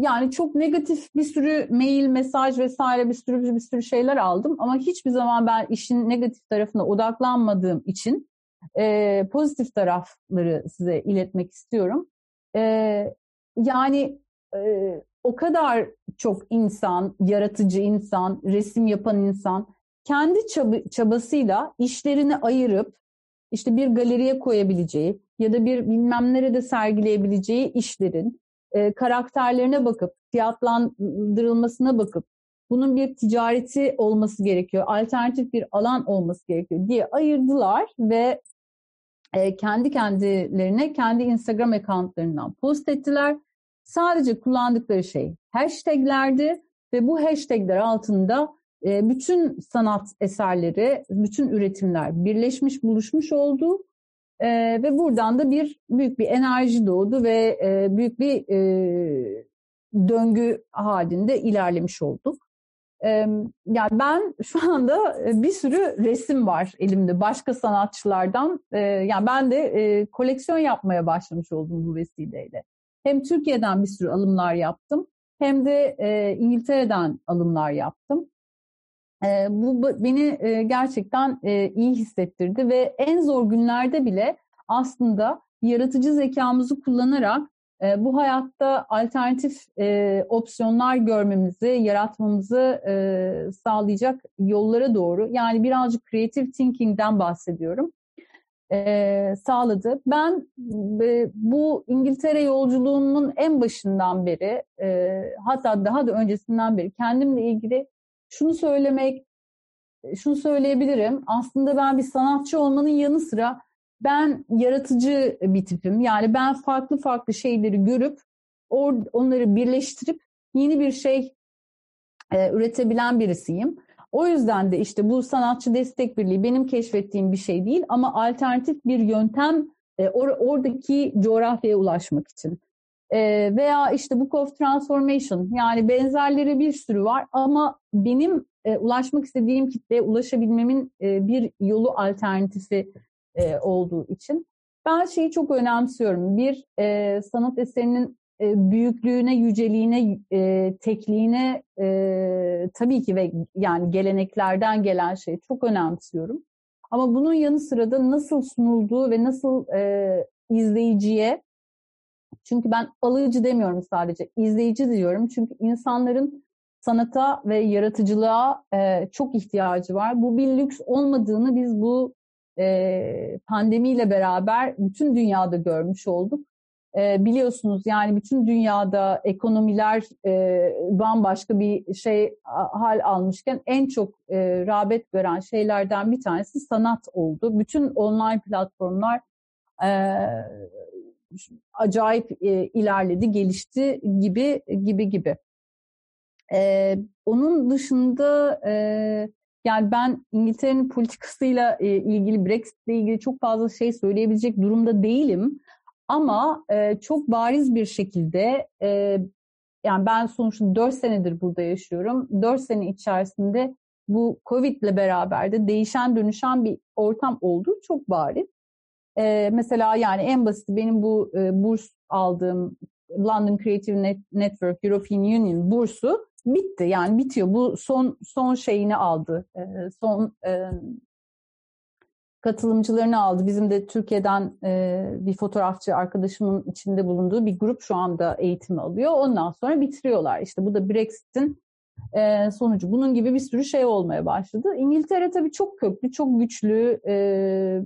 yani çok negatif bir sürü mail, mesaj vesaire bir sürü bir sürü şeyler aldım. Ama hiçbir zaman ben işin negatif tarafına odaklanmadığım için e, pozitif tarafları size iletmek istiyorum. E, yani e, o kadar çok insan, yaratıcı insan, resim yapan insan kendi çab- çabasıyla işlerini ayırıp işte bir galeriye koyabileceği ya da bir bilmem nerede sergileyebileceği işlerin e, karakterlerine bakıp, fiyatlandırılmasına bakıp bunun bir ticareti olması gerekiyor, alternatif bir alan olması gerekiyor diye ayırdılar ve e, kendi kendilerine kendi Instagram accountlarından post ettiler. Sadece kullandıkları şey hashtaglerdi ve bu hashtagler altında e, bütün sanat eserleri, bütün üretimler birleşmiş, buluşmuş oldu. E, ve buradan da bir büyük bir enerji doğdu ve e, büyük bir e, döngü halinde ilerlemiş olduk. E, yani ben şu anda bir sürü resim var elimde başka sanatçılardan. E, yani ben de e, koleksiyon yapmaya başlamış oldum bu vesileyle. Hem Türkiye'den bir sürü alımlar yaptım hem de e, İngiltere'den alımlar yaptım. E, bu beni e, gerçekten e, iyi hissettirdi ve en zor günlerde bile aslında yaratıcı zekamızı kullanarak e, bu hayatta alternatif e, opsiyonlar görmemizi, yaratmamızı e, sağlayacak yollara doğru yani birazcık creative thinking'den bahsediyorum e, sağladı. Ben e, bu İngiltere yolculuğumun en başından beri e, hatta daha da öncesinden beri kendimle ilgili şunu söylemek, şunu söyleyebilirim. Aslında ben bir sanatçı olmanın yanı sıra ben yaratıcı bir tipim. Yani ben farklı farklı şeyleri görüp or, onları birleştirip yeni bir şey e, üretebilen birisiyim. O yüzden de işte bu sanatçı destek birliği benim keşfettiğim bir şey değil ama alternatif bir yöntem e, or, oradaki coğrafyaya ulaşmak için. E, veya işte Book of Transformation yani benzerleri bir sürü var ama benim e, ulaşmak istediğim kitleye ulaşabilmemin e, bir yolu alternatifi e, olduğu için. Ben şeyi çok önemsiyorum. Bir e, sanat eserinin e, büyüklüğüne, yüceliğine, e, tekliğine e, tabii ki ve yani geleneklerden gelen şey çok önemsiyorum. Ama bunun yanı sıra da nasıl sunulduğu ve nasıl e, izleyiciye, çünkü ben alıcı demiyorum sadece, izleyici diyorum. Çünkü insanların sanata ve yaratıcılığa e, çok ihtiyacı var. Bu bir lüks olmadığını biz bu pandemiyle beraber bütün dünyada görmüş olduk. Biliyorsunuz yani bütün dünyada ekonomiler bambaşka bir şey hal almışken en çok rağbet gören şeylerden bir tanesi sanat oldu. Bütün online platformlar acayip ilerledi, gelişti gibi gibi gibi. Onun dışında yani ben İngiltere'nin politikasıyla e, ilgili Brexit'le ilgili çok fazla şey söyleyebilecek durumda değilim. Ama e, çok bariz bir şekilde e, yani ben sonuçta 4 senedir burada yaşıyorum. 4 sene içerisinde bu Covid ile beraber de değişen dönüşen bir ortam oldu. Çok bariz. E, mesela yani en basit benim bu e, burs aldığım London Creative Network European Union bursu bitti. Yani bitiyor. Bu son son şeyini aldı. E, son e, katılımcılarını aldı. Bizim de Türkiye'den e, bir fotoğrafçı arkadaşımın içinde bulunduğu bir grup şu anda eğitimi alıyor. Ondan sonra bitiriyorlar. İşte bu da Brexit'in e, sonucu. Bunun gibi bir sürü şey olmaya başladı. İngiltere tabii çok köklü, çok güçlü e,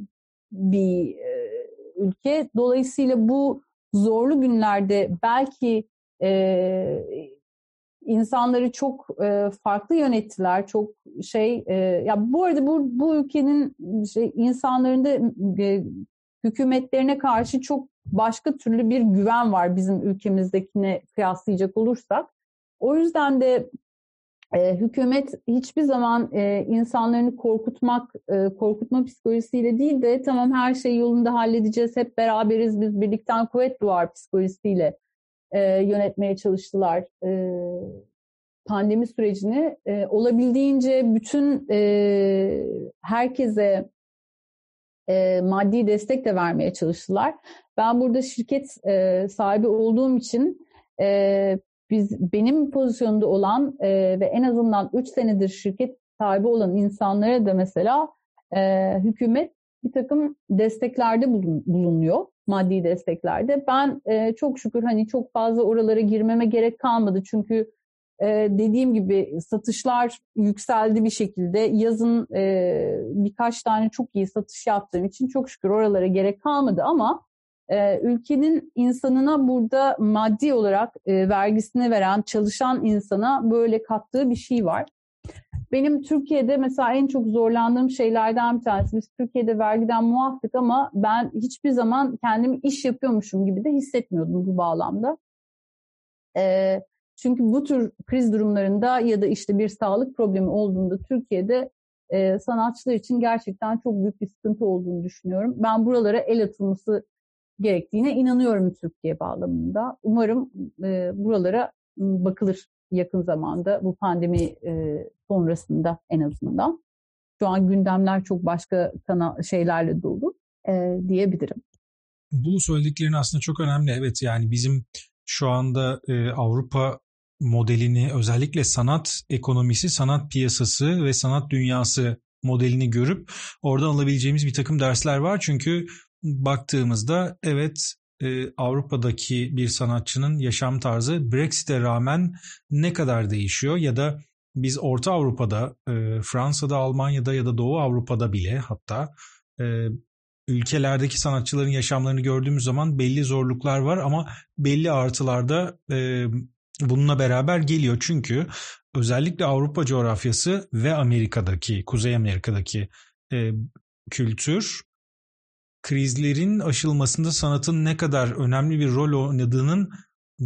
bir e, ülke. Dolayısıyla bu zorlu günlerde belki e, insanları çok e, farklı yönettiler. Çok şey e, ya bu arada bu bu ülkenin şey, insanlarında e, hükümetlerine karşı çok başka türlü bir güven var bizim ülkemizdekine kıyaslayacak olursak. O yüzden de e, hükümet hiçbir zaman e, insanlarını korkutmak, e, korkutma psikolojisiyle değil de tamam her şey yolunda halledeceğiz, hep beraberiz, biz birlikten kuvvet doğar psikolojisiyle e, yönetmeye çalıştılar e, pandemi sürecini. E, olabildiğince bütün e, herkese e, maddi destek de vermeye çalıştılar. Ben burada şirket e, sahibi olduğum için e, biz benim pozisyonda olan e, ve en azından 3 senedir şirket sahibi olan insanlara da mesela e, hükümet bir takım desteklerde bulun, bulunuyor. Maddi desteklerde. Ben e, çok şükür hani çok fazla oralara girmeme gerek kalmadı. Çünkü e, dediğim gibi satışlar yükseldi bir şekilde. Yazın e, birkaç tane çok iyi satış yaptığım için çok şükür oralara gerek kalmadı ama e, ülkenin insanına burada maddi olarak e, vergisini veren çalışan insana böyle kattığı bir şey var. Benim Türkiye'de mesela en çok zorlandığım şeylerden bir tanesi. Biz Türkiye'de vergiden muaftık ama ben hiçbir zaman kendimi iş yapıyormuşum gibi de hissetmiyordum bu bağlamda. E, çünkü bu tür kriz durumlarında ya da işte bir sağlık problemi olduğunda Türkiye'de e, sanatçılar için gerçekten çok büyük bir sıkıntı olduğunu düşünüyorum. Ben buralara el atılması gerektiğine inanıyorum Türkiye bağlamında. Umarım e, buralara bakılır yakın zamanda bu pandemi e, sonrasında en azından. Şu an gündemler çok başka kana şeylerle dolu e, diyebilirim. Bu söylediklerin aslında çok önemli. Evet yani bizim şu anda e, Avrupa modelini özellikle sanat ekonomisi, sanat piyasası ve sanat dünyası modelini görüp oradan alabileceğimiz bir takım dersler var. Çünkü baktığımızda evet e, Avrupa'daki bir sanatçının yaşam tarzı Brexit'e rağmen ne kadar değişiyor ya da biz Orta Avrupa'da, e, Fransa'da, Almanya'da ya da Doğu Avrupa'da bile hatta e, ülkelerdeki sanatçıların yaşamlarını gördüğümüz zaman belli zorluklar var ama belli artılarda e, bununla beraber geliyor. Çünkü özellikle Avrupa coğrafyası ve Amerika'daki, Kuzey Amerika'daki e, kültür krizlerin aşılmasında sanatın ne kadar önemli bir rol oynadığının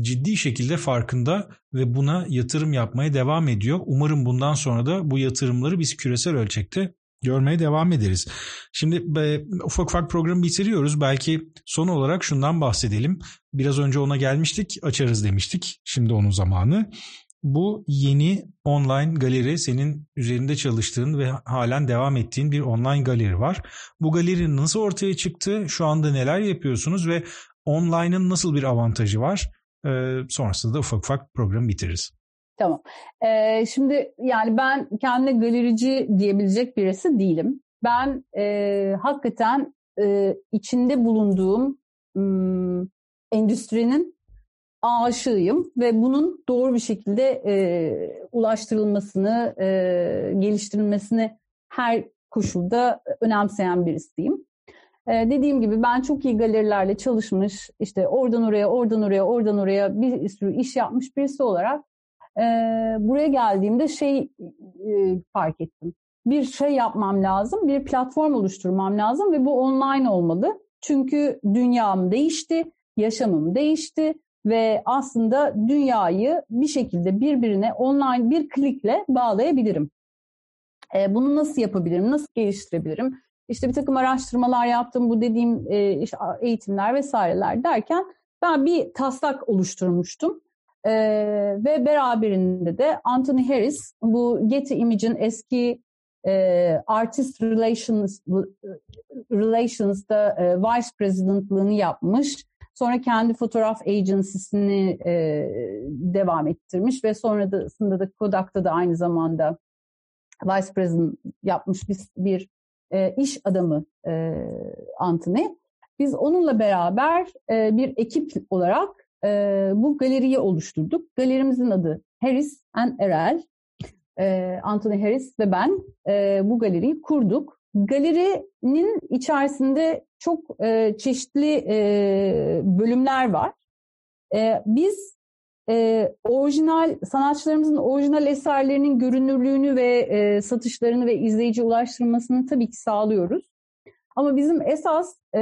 ciddi şekilde farkında ve buna yatırım yapmaya devam ediyor. Umarım bundan sonra da bu yatırımları biz küresel ölçekte görmeye devam ederiz. Şimdi be, ufak ufak programı bitiriyoruz. Belki son olarak şundan bahsedelim. Biraz önce ona gelmiştik, açarız demiştik. Şimdi onun zamanı. Bu yeni online galeri senin üzerinde çalıştığın ve halen devam ettiğin bir online galeri var. Bu galeri nasıl ortaya çıktı? Şu anda neler yapıyorsunuz ve online'ın nasıl bir avantajı var? Ee, sonrasında da ufak ufak programı bitiririz. Tamam. Ee, şimdi yani ben kendi galerici diyebilecek birisi değilim. Ben e, hakikaten e, içinde bulunduğum m, endüstrinin aşığıyım ve bunun doğru bir şekilde e, ulaştırılmasını, e, geliştirilmesini her koşulda önemseyen birisiyim. E, dediğim gibi ben çok iyi galerilerle çalışmış, işte oradan oraya, oradan oraya, oradan oraya bir sürü iş yapmış birisi olarak e, buraya geldiğimde şey e, fark ettim. Bir şey yapmam lazım, bir platform oluşturmam lazım ve bu online olmalı. Çünkü dünyam değişti, yaşamım değişti ve aslında dünyayı bir şekilde birbirine online bir klikle bağlayabilirim. E, bunu nasıl yapabilirim, nasıl geliştirebilirim? İşte bir takım araştırmalar yaptım, bu dediğim e, eğitimler vesaireler derken ben bir taslak oluşturmuştum. E, ve beraberinde de Anthony Harris bu Getty Image'in eski e, Artist Relations Relations'da e, Vice President'lığını yapmış Sonra kendi fotoğraf agency'sini e, devam ettirmiş ve sonrasında da Kodak'ta da aynı zamanda vice president yapmış bir, bir e, iş adamı e, Anthony. Biz onunla beraber e, bir ekip olarak e, bu galeriyi oluşturduk. Galerimizin adı Harris and Erel. E, Anthony Harris ve ben e, bu galeriyi kurduk. Galerinin içerisinde çok e, çeşitli e, bölümler var. E, biz e, orijinal sanatçılarımızın orijinal eserlerinin görünürlüğünü ve e, satışlarını ve izleyici ulaştırmasını tabii ki sağlıyoruz. Ama bizim esas e,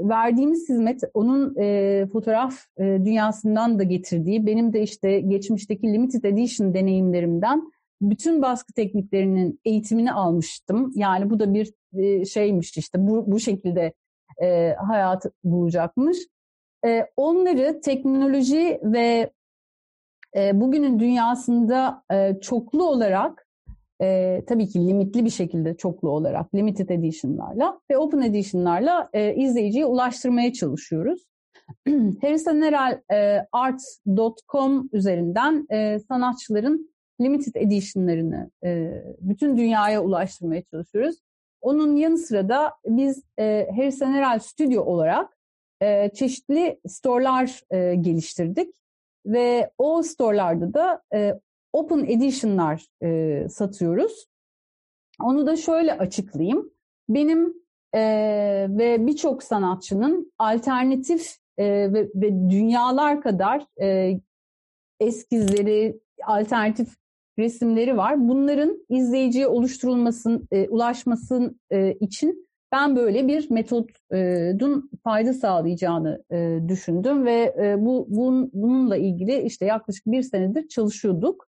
verdiğimiz hizmet onun e, fotoğraf e, dünyasından da getirdiği, benim de işte geçmişteki limited edition deneyimlerimden bütün baskı tekniklerinin eğitimini almıştım. Yani bu da bir e, şeymiş işte bu, bu şekilde e, hayat bulacakmış. E, onları teknoloji ve e, bugünün dünyasında e, çoklu olarak e, tabii ki limitli bir şekilde çoklu olarak limited edition'larla ve open edition'larla e, izleyiciye ulaştırmaya çalışıyoruz. harrisoneralart.com üzerinden e, sanatçıların limited edition'larını e, bütün dünyaya ulaştırmaya çalışıyoruz. Onun yanı sıra da biz e, Harrison Herald Studio olarak e, çeşitli store'lar e, geliştirdik ve o store'larda da e, open edition'lar e, satıyoruz. Onu da şöyle açıklayayım. Benim e, ve birçok sanatçının alternatif e, ve, ve dünyalar kadar e, eskizleri, alternatif resimleri var. Bunların izleyiciye oluşturulmasın, e, ulaşmasın e, için ben böyle bir metodun fayda sağlayacağını e, düşündüm ve e, bu bun, bununla ilgili işte yaklaşık bir senedir çalışıyorduk.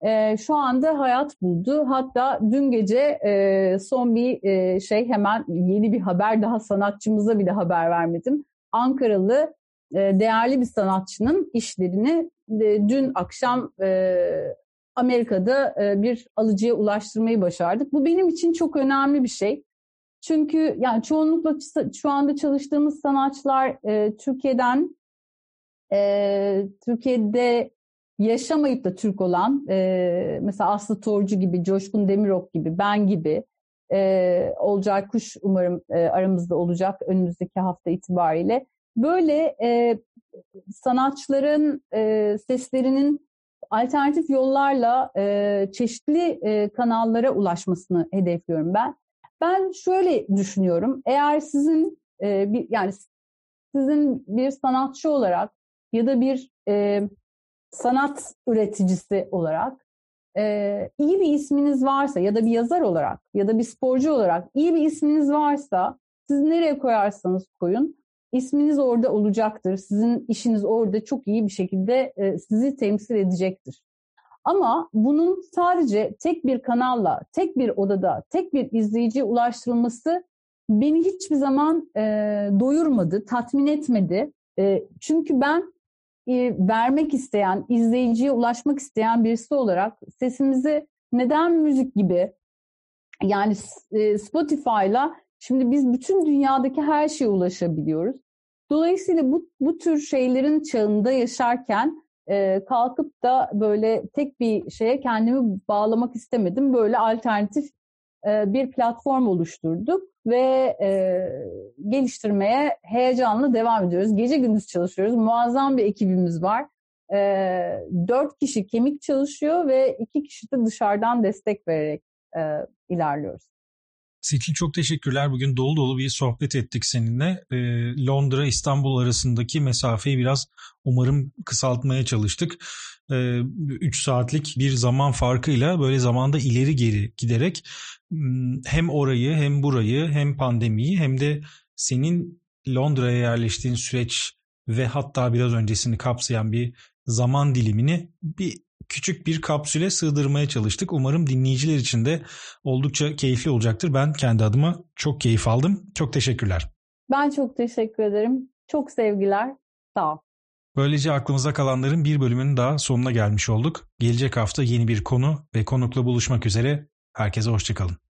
E, şu anda hayat buldu. Hatta dün gece e, son bir e, şey hemen yeni bir haber daha sanatçımıza bile haber vermedim. Ankaralı e, değerli bir sanatçının işlerini e, dün akşam e, Amerika'da e, bir alıcıya ulaştırmayı başardık. Bu benim için çok önemli bir şey. Çünkü yani çoğunlukla şu anda çalıştığımız sanatçılar e, Türkiye'den e, Türkiye'de yaşamayıp da Türk olan e, mesela Aslı Torcu gibi, Coşkun Demirok gibi, ben gibi e, Olcay Kuş umarım e, aramızda olacak önümüzdeki hafta itibariyle. Böyle e, sanatçıların e, seslerinin alternatif yollarla e, çeşitli e, kanallara ulaşmasını hedefliyorum ben. Ben şöyle düşünüyorum. Eğer sizin e, bir yani sizin bir sanatçı olarak ya da bir e, sanat üreticisi olarak e, iyi bir isminiz varsa ya da bir yazar olarak ya da bir sporcu olarak iyi bir isminiz varsa siz nereye koyarsanız koyun isminiz orada olacaktır. Sizin işiniz orada çok iyi bir şekilde e, sizi temsil edecektir. Ama bunun sadece tek bir kanalla, tek bir odada, tek bir izleyiciye ulaştırılması beni hiçbir zaman e, doyurmadı, tatmin etmedi. E, çünkü ben e, vermek isteyen, izleyiciye ulaşmak isteyen birisi olarak sesimizi neden müzik gibi yani e, Spotify'la şimdi biz bütün dünyadaki her şeye ulaşabiliyoruz. Dolayısıyla bu, bu tür şeylerin çağında yaşarken e, kalkıp da böyle tek bir şeye kendimi bağlamak istemedim. Böyle alternatif e, bir platform oluşturduk ve e, geliştirmeye heyecanla devam ediyoruz. Gece gündüz çalışıyoruz. Muazzam bir ekibimiz var. E, dört kişi kemik çalışıyor ve iki kişi de dışarıdan destek vererek e, ilerliyoruz. Seçil çok teşekkürler. Bugün dolu dolu bir sohbet ettik seninle. Ee, Londra İstanbul arasındaki mesafeyi biraz umarım kısaltmaya çalıştık. 3 ee, saatlik bir zaman farkıyla böyle zamanda ileri geri giderek hmm, hem orayı hem burayı hem pandemiyi hem de senin Londra'ya yerleştiğin süreç ve hatta biraz öncesini kapsayan bir zaman dilimini bir küçük bir kapsüle sığdırmaya çalıştık. Umarım dinleyiciler için de oldukça keyifli olacaktır. Ben kendi adıma çok keyif aldım. Çok teşekkürler. Ben çok teşekkür ederim. Çok sevgiler. Sağ ol. Böylece aklımıza kalanların bir bölümünün daha sonuna gelmiş olduk. Gelecek hafta yeni bir konu ve konukla buluşmak üzere. Herkese hoşçakalın.